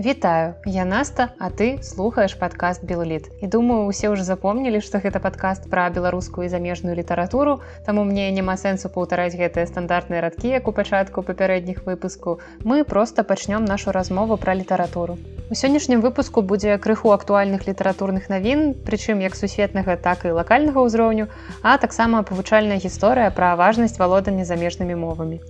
Вітаю, я Наста, а ты слухаеш падкаст Белліт. І думаю, усе ўжо запомнілі, што гэта падкаст пра беларускую і замежную літаратуру. Таму мне няма сэнсу паўтараць гэтыя стандартныя радкі, як у пачатку папярэдніх выпуску. Мы проста пачнём нашу размову пра літаратуру. У сённяшнім выпуску будзе крыху актуальных літаратурных навін, прычым як сусветнага, так і лакальнага ўзроўню, а таксама павучальная гісторыя пра важнасць валодання замежнымі мовамі.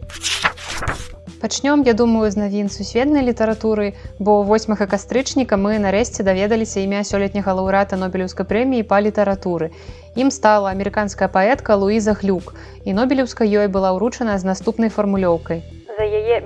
Пачнём я думаю з навін сусветнай літаратуры бо 8 кастрычніка мы нарэшце даведаліся імя сёлетняга лаўрата нобелеўскай прэміі па літаратуры. Ім стала амерыканская паэтка луіза глюк. І нобелеўска ёй была ўручана з наступнай фармулёўкай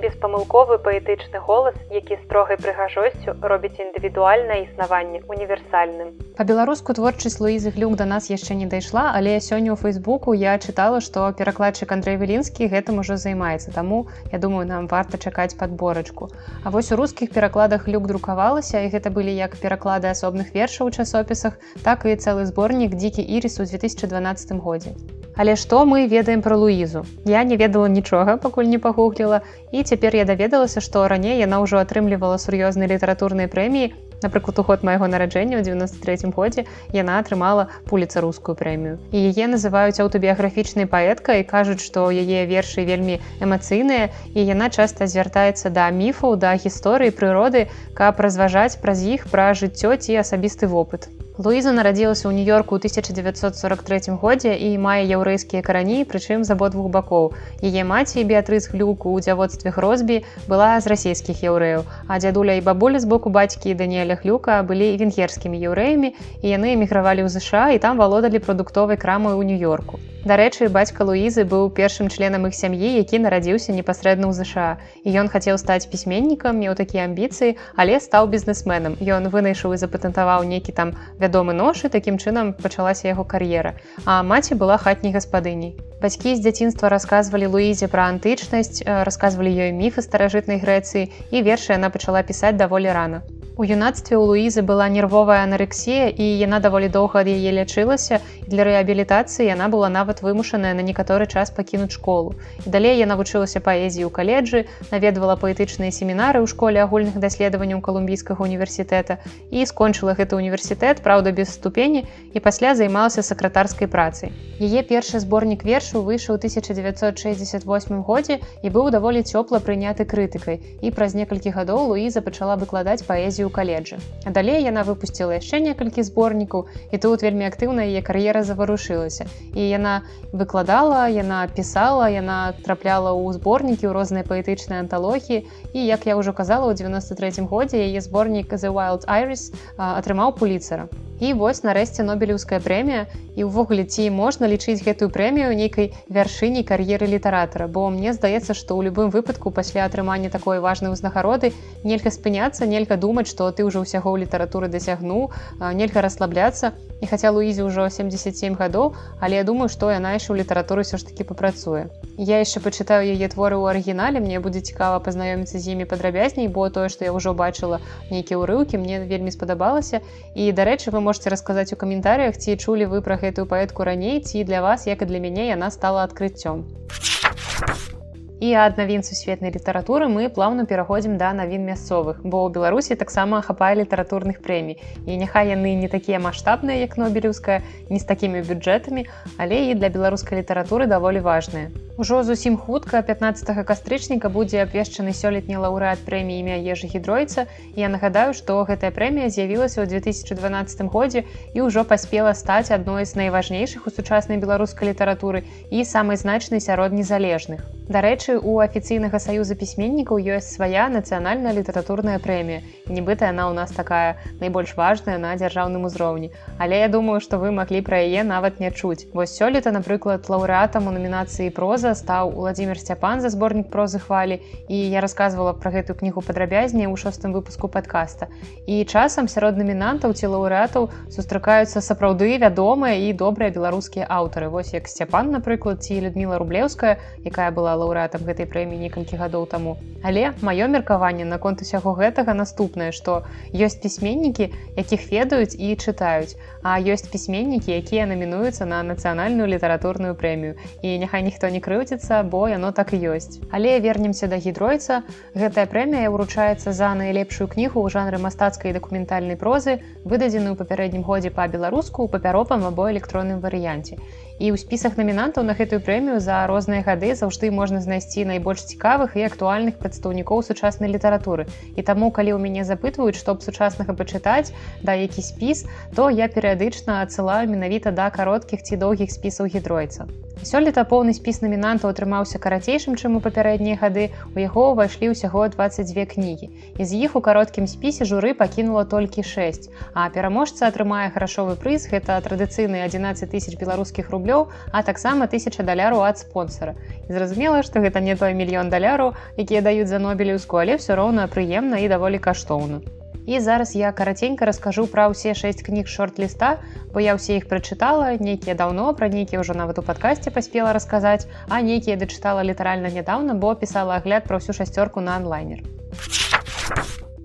беспамылковы паэтычны голас які строгай прыгажосцю робіць індывідуальнае існаванне універсальным. Па-беларуску творчасць луізы глюк да нас яшчэ не дайшла але сёння ў фейсбуку я чытала што перакладчык Андрей вілінскі гэтым ужо займаецца таму я думаю нам варта чакаць падборачку. А вось у рускіх перакладах люк друкавалася і гэта былі як пераклады асобных вершаў у часопісах так і цэлы зборнік дзікі ірис у 2012 годзе Але што мы ведаем пра луізу? Я не ведала нічога пакуль не пагугліла. І цяпер я даведалася што раней яна ўжо атрымлівала сур'ёзныя літаратурныя прэміі напрыклад уход майго нараджэння ў 93 годзе яна атрымала пуліца рускую прэмію і яе называюць аўтабіяграфічнай паэткай і кажуць што яе вершы вельмі эмацыйныя і яна часта звяртаецца да міфаў да гісторыі прыроды каб разважаць праз іх пра жыццё ці асабісты вопыт Луіза нарадзілася ў нью-йорку ў 1943 годзе і мае яўрэйскія карані, прычым з абодвух бакоў. Яе маці Беатрыс глюку ў дзяводстве Грозбі была з расійскіх яўрэяў, а дзядуля і бабуля з боку бацькі Даніэля Хлюка былі венгерскімі яўрэямі і яны эмігравалі ў ЗША і там валодалі прадуктовай крамай у нью-йорку. Дарэчы, бацька Луізы быў першым членам іх сям'і, які нарадзіўся непасрэдна ў ЗША. І ён хацеў стаць пісьменнікам, меў такія амбіцыі, але стаў бізнесменам. Ён вынайшаў і запатэнтаваў нейкі там вядомы нож і такім чынам пачалася яго кар'ера. А маці была хатняй гаспадыняй. Бацькі з дзяцінства расказвалі Луізе пра антычнасць, расказвалі ёй міфы старажытнай Грэцыі і вершы яна пачала пісаць даволі рана. У юнацтве ў Луізы была нервовая анарексія і яна даволі доўга ад яе лячылася. Для рэабілітацыі яна была нават вымушаная на некаторы час пакінуць школу. І далей я навучылася паэзіі ў каледжы, наведвала паэтычныя семінары ў школе агульных даследаванняў калумбійскага універсітэта і скончыла гэты універсітэт, праўда, без ступені і пасля займалася сакратарскай працай. Яе першы зборнік вершу выйшаў 1968 годзе і быў даволі цёпла прыняты крытыкай. І праз некалькі гадоў Луіза пачала выкладаць паэзію ў каледжы. А далей яна выпусціла яшчэ некалькі зборнікаў і тут вельмі актыўна яе кар'ера заварушылася. І яна выкладала, яна пісала, яна трапляла ў зборнікі ў розныя паэтычныя анталогіі. І як я ўжо казала, у 93 годзе яе зборнік The Wild Iris атрымаў пуліцара. І вось нарэшце нобелеўская прэмія і ўвогуле ці можна лічыць гэтую прэмію нейкай вяршыні кар'еры літаратара, бо мне здаецца, што ў любым выпадку пасля атрымання такой важнай узнагароды нельга спыняцца, нельга думаць, што ты ўжо ўсяго ў літаратуры дасягнуў, нельга расслабляцца. І хаця Луізе ўжо 77 гадоў, але я думаю, што яна яшчэ ў літаратуры ўсё ж таки папрацуе. Я яшчэ пачытаю яе творы ў арыгінале, мне будзе цікава пазнаёміцца з імі падрабязней, бо тое, што я ўжо бачыла нейкія ўрыўкі, мне вельмі спадабалася. І дарэчы, вы можете расказаць у каментарях ці чулі вы пра гэтую паэтку раней ці для вас як і для мяне яна стала адкрыццём і ад навін сусветнай літаратуры мы плаўна пераходзім да навін мясцовых бо ў беларусі таксама хапае літаратурных прэмій і няхай яны не такія маштабныя як нобелеўская не з такімі бюджэтамі але і для беларускай літаратуры даволі важныя ужо зусім хутка 15 кастрычніка будзе абвешчаны сёлетні лаўрэат прэміі імя ежы гідройца я нагадаю што гэтая прэмія з'явілася ў 2012 годзе і ўжо паспела стаць адной з найважнейшых у сучаснай беларускай літаратуры і самай значнай сярод незалежных Дарэчы, у афіцыйнага саюза пісьменнікаў ёсць свая нацыянальная літаратурная прэмія. нібыта яна ў нас такая найбольш важная на дзяржаўным узроўні. Але я думаю, што вы маглі пра яе нават не чуць. Вось сёлета, напрыклад, лаўрэатам у намінацыі проза стаў Владзімир Сцяпан за зборнік прозы хвалі. І я рассказывала пра гэтую кнігу падрабязней у шостым выпуску падкаста. І часам сярод намінантаў ці лаўрэатаў сустракаюцца сапраўды вядомыя і добрыя беларускія аўтары. Вось як Сцяпан, напрыклад, ці Людміла Рублеўская, якая была лаўрэатам гэтай прэміі некалькі гадоў таму. Але маё меркаванне наконт усяго гэтага наступнае, што ёсць пісьменнікі, якіх ведаюць і чытаюць, а ёсць пісьменнікі, якія намінуюцца на нацыянальную літаратурную прэмію. І няхай ніхто не кры скрыўдзіцца бо яно так і ёсць. Але вернемся да гідройца. Гэтая прэмія ўручаецца за найлепшую кнігу ў жанры мастацкай дакументальнай прозы выдадзеную папярэднім годзе па-беларуску ў папяропам або электронным варыянце. І ў спісах намінантаў на гэтую прэмію за розныя гады заўжды можна знайсці найбольш цікавых і актуальных прадстаўнікоў сучаснай літаратуры. І таму калі ў мяне запытваюць што б сучаснага пачытаць да які спіс то я перыядычна адсылаю менавіта да кароткіх ці доўгіх спісаў гідройца сёлета поўны спіс намінантаў атрымаўся карацейшым чым у папярэднія гады. У яго ўвайшлі ўсяго 22 кнігі. З іх у кароткім спісе журы пакінула толькі 6 а пераможца атрымае грашовы прыз гэта традыцыйны 11 тысяч беларускіх рублёў а таксама тысяча даляру ад спонсора зразумела што гэта не той мільён даляру якія даюць за нобелеўску але все роўна прыемна і даволі каштоўна і зараз я караценька раскажу пра ўсе шэсць кніг шорт-ліста бо я ўсе іх прачытала нейкія даўно пра нейкія ўжо нават у падкасці паспела расказаць а нейкія дачытала літаральна нядаўна бо пісала агляд пра ўсю шасцёрку на онлайнер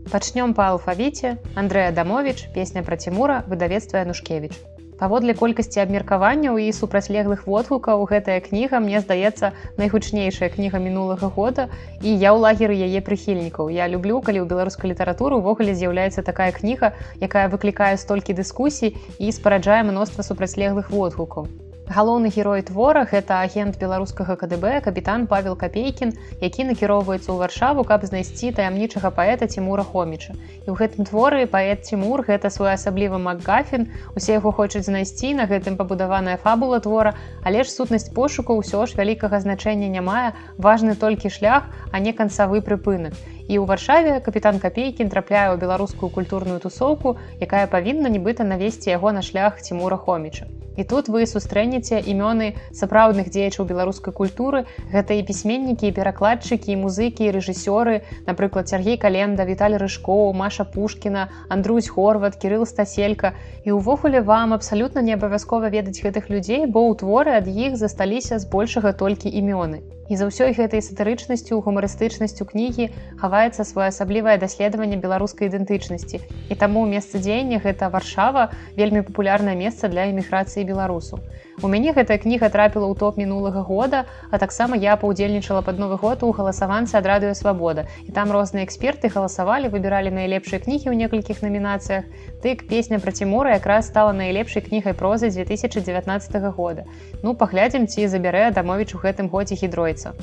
пачнём па алфавіце. Андрэя дамович песня пра цімура выдавецтва янушкевич паводле колькасці абмеркаванняў і супрацьлеглых водгукаў гэтая кніга мне здаецца найгучнейшая кніга мінулага года. І я ў лагеры яе прыхільнікаў. Я люблю калі ў беларускай літаратуры увогуле з'яўляецца такая кніга якая выклікае столькі дыскусій і спараджае мноства супрацьлеглых водгукаў галоўны герой твора гэта агент беларускага кДб капітан павел капейкін які накіроўваецца ў варшаву каб знайсці таямнічага паэта цімура хоміча. І ў гэтым творы паэт цімур гэта своеасаблівы макгафін. Усе яго хочуць знайсці на гэтым пабудаваная фабула твора. Але ж сутнасць пошуку ўсё ж вялікага значэння не мае. Важны толькі шлях а не канцавы прыпынак. І ў варшаве капітан капейкін трапляе ў беларускую культурную тусоўку якая павінна нібыта навесці яго на шлях цімура хоміча І тут вы сустрэнеце імёны сапраўдных дзеячаў беларускай культуры. Гэта і пісьменнікі, і перакладчыкі, і музыкі, і рэжысёры, напрыклад, Сергей Календа, Віталь Рыжкоў, Маша Пушкіна, Андрусь Хорват, Кірыл Стаселька. І ўвогуле вам абсалютна не абавязкова ведаць гэтых людзей, бо ў творы ад іх засталіся збольшага толькі імёны. І за ўсёй гэтай сатырычнасцю гумарыстычнасцю кнігі хаваецца своеасаблівае даследаванне беларускай ідэнтычнасці. І таму месца дзеяння гэта варшава вельмі папулярнае месца для эміграцыі беларусу. У мяне гэтая кніга трапіла ў топ мінулага года, а таксама я паўдзельнічала пад новы год у галасаванцы ад радыё свабода. І там розныя эксперты галасавалі, выбіралі найлепшыя кнігі ў некалькіх намінацыях. Тык песня пра цімура якраз стала найлепшай кнігай прозы 2019 года. Ну паглядзім, ці забярэ дамовіч у гэтым годзе гідройца.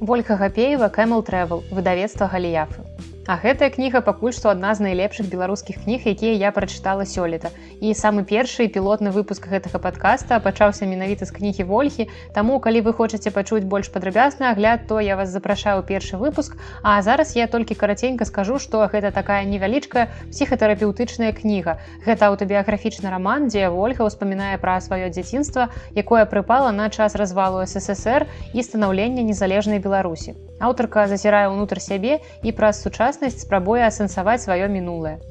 Волька Гапеева Кэмл Трэвел, выдавецтва галіяфы. А гэтая кніга пакуль што адна з найлепшых беларускіх кніг, якія я прачытала сёлета. І самы першы пілотны выпуск гэтага падкаста пачаўся менавіта з кнігі ольхі. Таму калі вы хочаце пачуць больш падрабязны агляд, то я вас запрашаю першы выпуск. А зараз я толькі караценька скажу, што гэта такая невялічкая псіхатэрапеўтычная кніга. Гэта аўтабіяграфічны раман, дзе ольга ўспамінае пра сваё дзяцінства, якое прыпала на час развалу ССР і станаўлення незалежнай Беларусі. Аўтарка зазірае ўнутр сябе і праз сучаснасць спрабуе асэнсаваць сваё мінулае.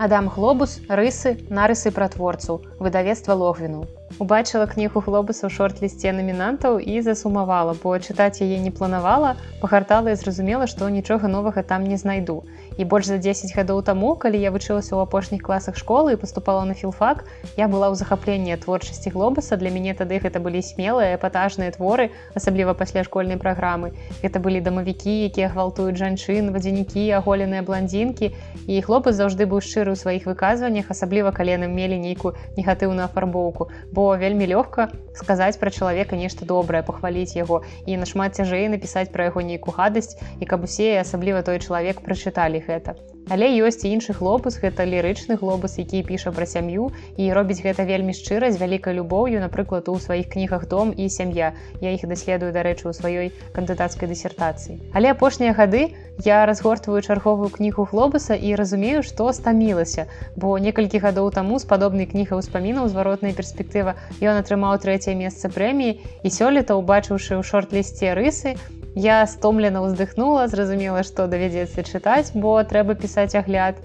Адам хлобус, рысы, нарысы пра творцаў, выдавецтва логвіну. Убачыла кнігу хлобуса ў шорт-лісце намінантаў і засумавала, бо чытаць яе не планавала, пагартала і зразумела, што нічога новага там не знайду. І больш за 10 гадоў таму, калі я вучылася ў апошніх класах школы і паступала на філфак, я была ў захапленні творчасці глобуса. Для мяне тады гэта былі смелыя эпатажныя творы, асабліва пасля школьнай праграмы. Гэта былі дамавікі, якія гвалтуюць жанчын, вадзянікі, аголеныя бландзінкі. І хлопец заўжды быў шчыры ў сваіх выказваннях, асабліва калі яны мелі нейкую негатыўную афарбоўку. Бо вельмі лёгка сказаць пра чалавека нешта добрае, пахваліць яго і нашмат цяжэй напісаць пра яго нейкую гадасць і каб усе асабліва той чалавек прачыталі гэта. Але ёсць і іншы глобус, гэта лірычны глобус, які піша пра сям'ю і робіць гэта вельмі шчыра з вялікай любоўю, напрыклад, у сваіх кнігах дом і сям'я. Я іх даследую, дарэчы, у сваёй кандыдацкай дысертацыі. Але апошнія гады я разгортваю чарговую кнігу глобуса і разумею, што стамілася, бо некалькі гадоў таму з падобнай кнігай успамінаў зваротная перспектыва ён атрымаў трэцяе месца прэміі і сёлета убачыўшы ў шорт-лісце рысы, Я стомлена ўздыхнула, зразумела, што давядзецца чытаць, бо трэба пісаць агляд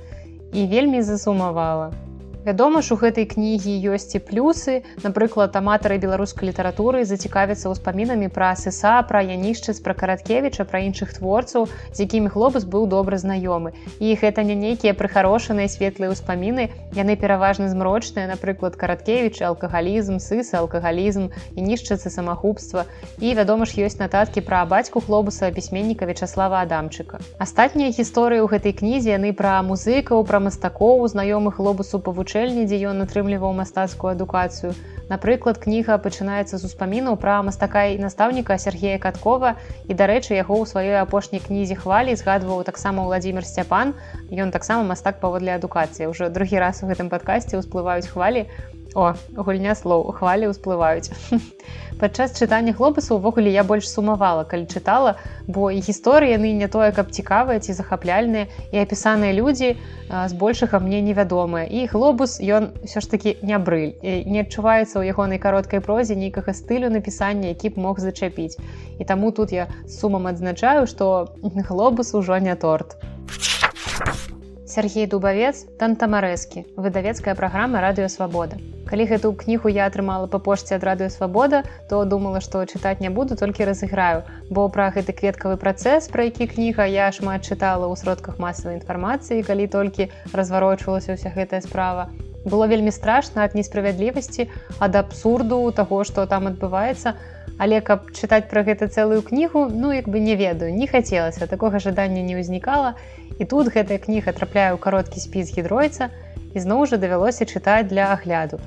і вельмі засумавала. Вядома ж у гэтай кнігі ёсць і плюсы. Напрыклад аматары беларускай літаратуры зацікавіцца ўспамінамі пра сыса пра янішчыц пра караткевіча пра іншых творцаў з якімі хлопец быў добра знаёмы. І гэта не нейкія прыхарошаныя светлыя ўспаміны яны пераважна змрочныя напрыклад караткевічы алкагалізм сыса алкагалізм і нішчыцы самагубства і вядома ж ёсць нататкі пра бацьку хлобуса пісьменніка вячаслава адамчыка. Астатнія гісторыі ў гэтай кнізе яны пра музыкаў пра мастакоў знаёмых глобусу павучы вучэльні, дзе ён атрымліваў мастацкую адукацыю. Напрыклад, кніга пачынаецца з успамінаў пра мастака і настаўніка Сергея Каткова і, дарэчы, яго ў сваёй апошняй кнізе хвалі згадваў таксама Владзімир Сцяпан. Ён таксама мастак паводле адукацыі. Ўжо другі раз у гэтым падкасці ўсплываюць хвалі. О гульня слоў хвалі ўсплываюць. падчас чытання хлопусу увогуле я больш сумавала калі чытала бо і гісторыі яны не тое каб цікавыя ці захапляльныя і апісаныя людзі збольшага мне невядомыя. І глобус ён ўсё ж таки не брыль. Не адчуваецца ў ягонай кароткай прозе нейкага стылю напісання які б мог зачапіць. І таму тут я сумам адзначаю што глобус ужо не торт Сергей дубавец тантамарэскі выдавецкая праграма радыёвабода калі гэту кнігу я атрымала па пошце ад радыё свабода то думала што чытаць не буду толькі разыграю. Бо пра гэты кветкавы працэс пра які кніга я шмат чытала ў сродках масавай інфармацыі калі толькі разварочвалася ўся гэтая справа. Было вельмі страшна ад несправядлівасці ад абсурду таго што там адбываецца але каб чытаць пра гэта цэлую кнігу ну як бы не ведаю не хацелася такога жадання не ўзнікала. І тут гэтая кніга трапляе ў кароткі спіс гідройца ізноў жа давялося чытаць для агляду.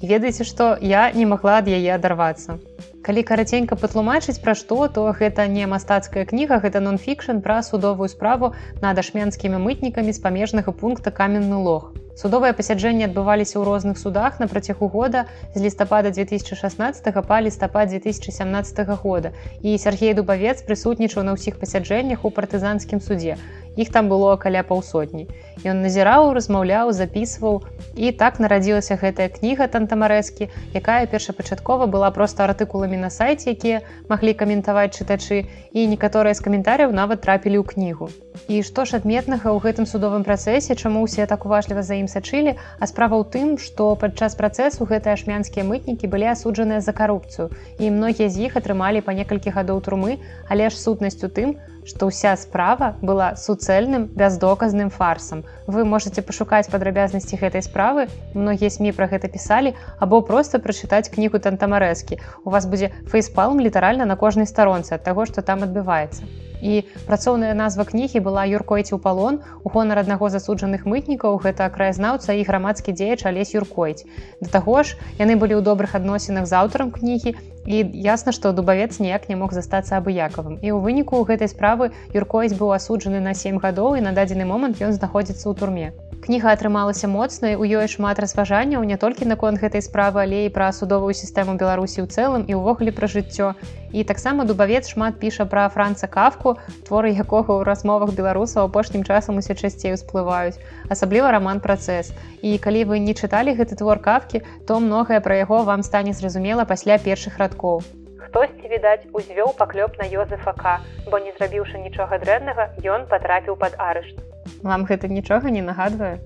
І ведаеце што я не магла ад яе адарвацца. Калі караценька патлумачыць пра што то гэта не мастацкая кніга гэта нон-фікшн пра судовую справу над ашменскімі мытнікамі з памежнага пункта каменны лог судовыя пасяджэнні адбываліся ў розных судах на працягу года з лістапада 2016 па лістапад 2017 года. І Сергей дубавец прысутнічаў на ўсіх пасяджэннях у партызанскім суде іх там было каля паўсотні. Ён назіраў, размаўляў, запісваў. І так нарадзілася гэтая кніга тантамарэскі, якая першапачаткова была проста артыкуламі на сайце, якія маглі каментаваць чытачы і некаторыя з каментаряў нават трапілі ў кнігу. І што ж адметнага ў гэтым судовым працэсе, чаму ўсе так уважліва за ім сачылі, а справа ў тым, што падчас працэсу гэтыя ашмянскія мытнікі былі асуджаныя за карупцыю. І многія з іх атрымалі па некалькі гадоў турмы, але ж сутнасць у тым, што ўся справа была суцэльным бяздоказным фарсам. Вы можете пашукаць падрабязнасці гэтай справы. Многія сМ пра гэта пісалі або проста прачытаць кнігу тантамарэскі. У вас будзе фейспалм літаральна на кожнай старонцы ад таго, што там адбываецца. І працоўная назва кнігі была юркойці ў палон у гонар аднаго засуджаных мытнікаў гэта краязнаўца і грамадскі дзеяч алесь юркойць. Да таго ж яны былі ў добрых адносінах з аўтарам кнігі і ясна што дубавец ніяк не мог застацца абыякавым і ў выніку гэтай справы юркоіць быў асуджаны на сем гадоў і на дадзены момант ён знаходзіцца ў турме кніга атрымалася моцнай у ёй шмат разважанняў не толькі наконт гэтай справы але і пра судовую сістэму беларусі ў цэлым і ўвогуле пра жыццё і таксама дубавец шмат піша пра франца кавку творы якога ў размовах беларусаў апошнім часам усе часцей усплываюць асабліва роман працэс і калі вы не чыталі гэты твор кавкі то многае пра яго вам стане зразумела пасля першых радкоў. Хтосьці, відаць, узвёў паклёп на Йозефака, бо не зрабіўшы нічога дрэннага, ён патрапіў пад арышт. Вам гэта нічога не нагадвае.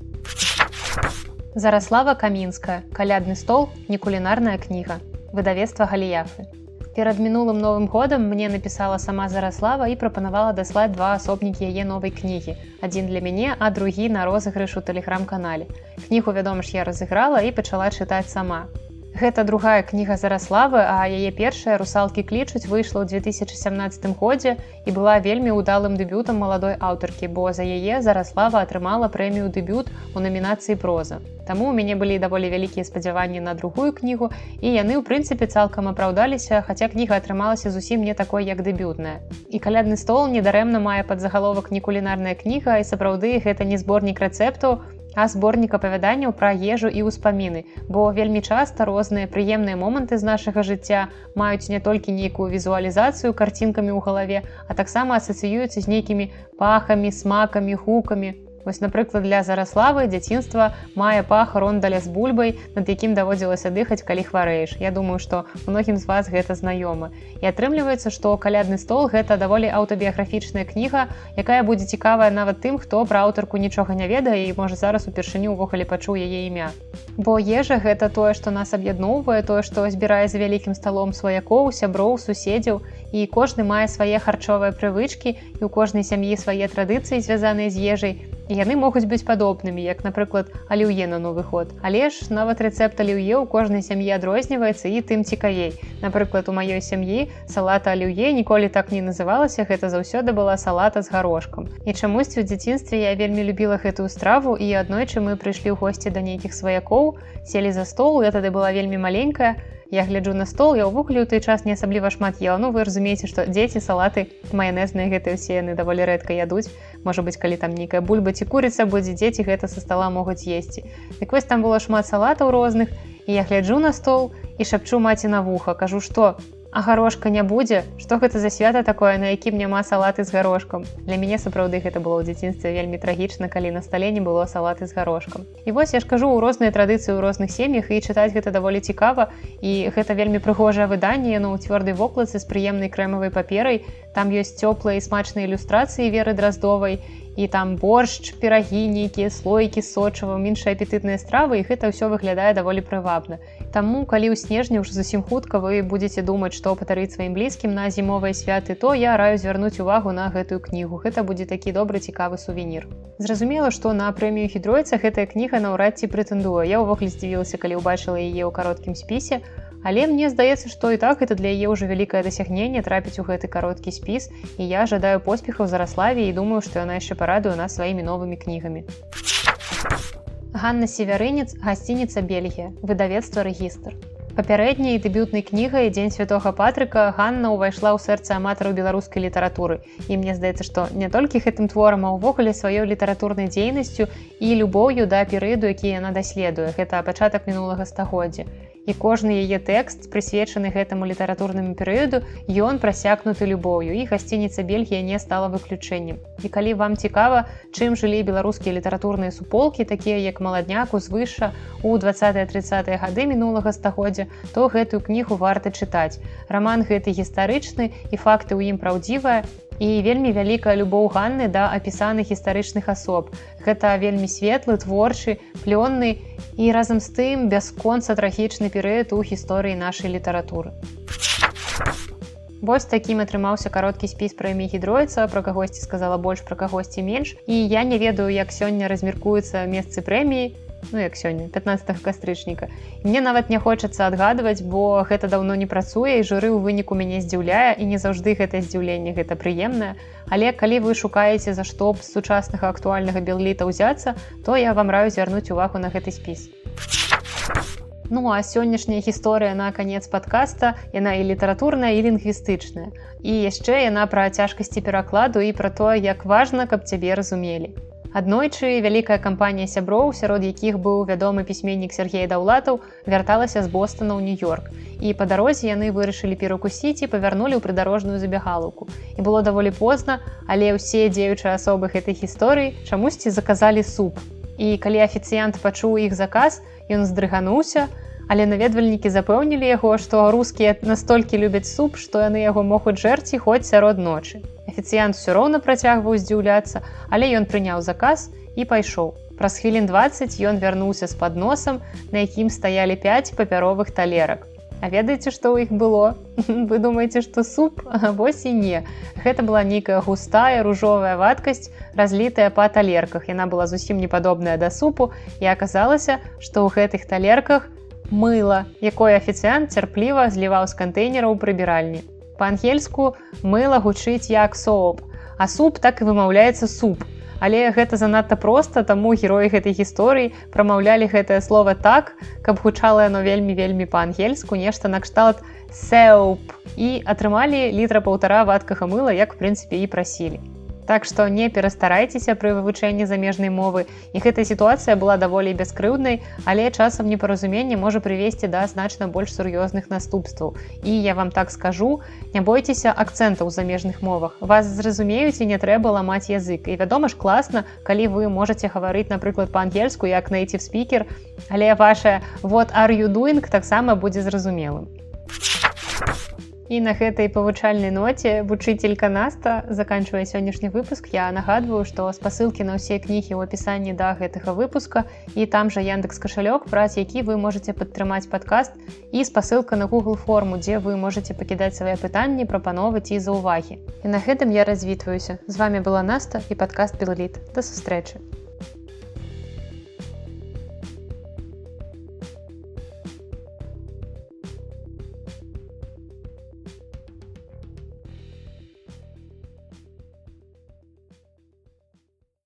Зараслава камінская, калядны стол, не кулінарная кніга, выдавецтва галіяфы. Перад мінулым новым годам мне напісала сама зараслава і прапанавала даслаць два асобнікі яе новай кнігі. Адзін для мяне, а другі на розыгрыш у тэлеграм-канале. Кнігу, вядома ж, я разыграла і пачала чытаць сама. Гэта другая кніга зараславы, а яе першая русалкі клічуць выйшла ў 2017 годзе і была вельмі ўдалым дэбютам маладой аўтаркі, бо за яе зараслава атрымала прэмію дэбют у намінацыі проза. Таму у мяне былі даволі вялікія спадзяванні на другую кнігу і яны ў прынцыпе цалкам апраўдаліся, хаця кніга атрымалася зусім не такой як дэбютная. І калядны стол недарэмна мае пад загаловак не кулінарная кніга і сапраўды гэта не зборнік рэцэпту, а зборнік апавяданняў пра ежу і ўспаміны, бо вельмі часта розныя прыемныя моманты з нашага жыцця маюць не толькі нейкую візуалізацыю карцінкамі ў галаве, а таксама асацыююцца з нейкімі пахамі, смакамі, гукамі. Вось напрыклад для зараславы дзяцінства мае пах рондаля з бульбай над якім даводзілася дыхаць калі хварэеш. Я думаю што многім з вас гэта знаёмы. І атрымліваецца што калядны стол гэта даволі аўтабіяграфічная кніга якая будзе цікавая нават тым хто пра аўтарку нічога не ведае і можа зараз упершыню ўвогуле пачуў яе імя. Бо ежа гэта тое што нас аб'ядноўвае тое што збірае з вялікім сталом сваякоў сяброў суседзяў. І кожны мае свае харчовыя прывычкі і у кожнай сям'і свае традыцыі звязаныя з ежай яны могуць быць падобнымі як напрыклад аліўе на новы ход але ж нават рэцэпт аліўе ў кожнай сям'і адрозніваецца і тым цікавей. Напрыклад у маёй сям'і салата аліўе ніколі так не называлася гэта заўсёды была салата з гарошкам. І чамусьці ў дзяцінстве я вельмі любіла гэтую страву і аднойчы мы прыйшлі ў госці да нейкіх сваякоў селі за стол я тады была вельмі маленькая я гляджу на стол я ўвогуле ў той час не асабліва шмат ела. Ну вы разумееце што дзеці салаты майонезныя гэтыя ўсе яны даволі рэдка ядуць. Можа быць калі там нейкая бульба ці курыца будзе дзеці гэта са стола могуць есці. Дык вось там было шмат салатаў розных і я гляджу на стол і шапчу маці на вуха кажу што а гарошка не будзе что гэта за свята такое на якім няма салаты з гарошкам для мяне сапраўды гэта было ў дзяцінстве вельмі трагічна калі на стале не было салаты з гарошкам і вось я ж кажу у розныя традыцыі ў розных сем'ях і чытаць гэта даволі цікава і гэта вельмі прыгожае выданне яно ў цвёрдай вокладцы з прыемнай крэмавай паперай. Там ёсць цёплыя і смачныя ілюстрацыі веры драздовай і там боршч перагі нейкія слойкі сочавам іншыя апетытныя стравы і гэта ўсё выглядае даволі прывабна Таму калі ў снежні ўж зусім хутка вы будетеце думаць што патарыць сваім блізкім на зімовыя святы то я раю звярнуць увагу на гэтую кнігу. Гэта будзе такі добры цікавы сувенір. Зразумела што на прэмію хідройца гэтая кніга наўрад ці прэтэндуе я ўвогуле здзівілася калі ўбачыла яе ў кароткім спісе. Але мне здаецца, што і так это для яе ўжо вялікае дасягненне трапіць у гэты кароткі спіс. І я жадаю поспехаў зараславе і думаю, што яна яшчэ парадуе нас сваімі новымі кнігамі. Ганна севярынец гасцініца Бельгія, выдавецтва рэгістр. Папярэдняй дэбютнай кнігай дзень святого патрыка Ганна ўвайшла ў сэрца аматараў беларускай літаратуры. І мне здаецца, што не толькі гэтым творам, а ўвогуле сваёй літаратурнай дзейнасцю і любоўю да перыяду, які яна даследуе. Гэта пачатак мінулага стагоддзя і кожны яе тэкст прысвечаны гэтаму літаратурнаму перыяду ён прасякнуты любоўю. І гасцініца бельгія не стала выключэннем. І калі вам цікава чым жылі беларускія літаратурныя суполкі такія як маладняку звыша у 20-30 гады мінулага стагоддзя то гэтую кнігу варта чытаць. Роман гэты гістарычны і факты ў ім праўдзівая і вельмі вялікая любоў ганны да апісаных гістарычных асоб. Гэта вельмі светлы, творчы, плённы і разам з тым бясконца трагічны перыяд у гісторыі нашай літаратуры. Вось такім атрымаўся кароткі спіс пра імі гідройца, пра кагосьці сказала больш пра кагосьці менш. І я не ведаю, як сёння размеркуюцца месцы прэміі, ну як сёння 15 кастрычніка. Мне нават не хочацца адгадваць бо гэта даўно не працуе і журы ў выніку мяне здзіўляе і не заўжды гэта здзіўленне гэта прыемнае. Але калі вы шукаеце за што б сучаснага актуальнага белліта ўзяцца то я вам раю звярнуць увагу на гэты спіс. Ну а сённяшняя гісторыя на канец падкаста яна і літаратурная і лінгвістычная. І яшчэ яна пра цяжкасці перакладу і пра тое як важна каб цябе разумелі Аднойчы вялікая кампанія сяброў, сярод якіх быў вядомы пісьменнік Сергей Даўлатаў, вярталася з Бостона ў нью-йорк. І па дарозе яны вырашылі перакусіць і павярнулі ў прыдарожную забягалаўку. І было даволі позна, але ўсе дзеючыя асобы гэтай гісторыі чамусьці заказалі суп. І калі афіцыянт пачуў іх заказ, ён здрыгануўся, Але наведвальнікі запэўнілі яго, што рускія настолькі любяць суп, што яны яго могуць жэрці хоць сярод ночы. Афіцыянт усё роўна працягваў здзіўляцца, але ён прыняў заказ і пайшоў. Праз хвілін 20 ён вярнуўся з падносам, на якім стаялі 5 папяровых талерак. А ведаеце, што ў іх было? Вы думаеце, што суп вось і не. Гэта была нейкая густая ружовая вадкасць, разлітая па талерках. Яна была зусім не падобная да супу і аказалася, што ў гэтых талерках мыла, якое афіцыянт цярпліва зліваў з кантэйнераў прыбіральні. Па-ангельску мыла гучыць як соп, а суп так і вымаўляецца суп. Але гэта занадта проста, таму героі гэтай гісторыі прамаўлялі гэтае слово так, каб гучала яно вельмі вельмі па-ангельску, нешта накшталт сэуп і атрымалі літра паўтара вадкага мыла, як в прынцыпе і прасілі. Так што не перастарайцеся пры вывучэнні замежнай мовы. І гэтая сітуацыя была даволі бяскрыўднай, але часам непаразуменне можа прывесці да значна больш сур'ёзных наступстваў. І я вам так скажу, не бойцеся акцэнтаў у замежных мовах. Вас зразумеюць і не трэба ламаць язык. І вядома ж класна, калі вы можете гаварыць, напрыклад, па-ангельску як native спікер, але ваша вот are you doing таксама будзе зразумелым. І на гэтай павучальнай ноце вучыцелька наста заканчвае сённяшні выпуск. Я нагадваю, што спасылкі на ўсе кнігі ў апісанні да гэтага выпуска і там жа яндекс кашалёк, праз які вы можете падтрымаць падкаст і спасылка на Google форму, дзе вы можете пакідаць свае пытанні, прапановы ці заўвагі. І на гэтым я развітваюся. З вами была Наста і падкаст Белліт. Да сустрэчы.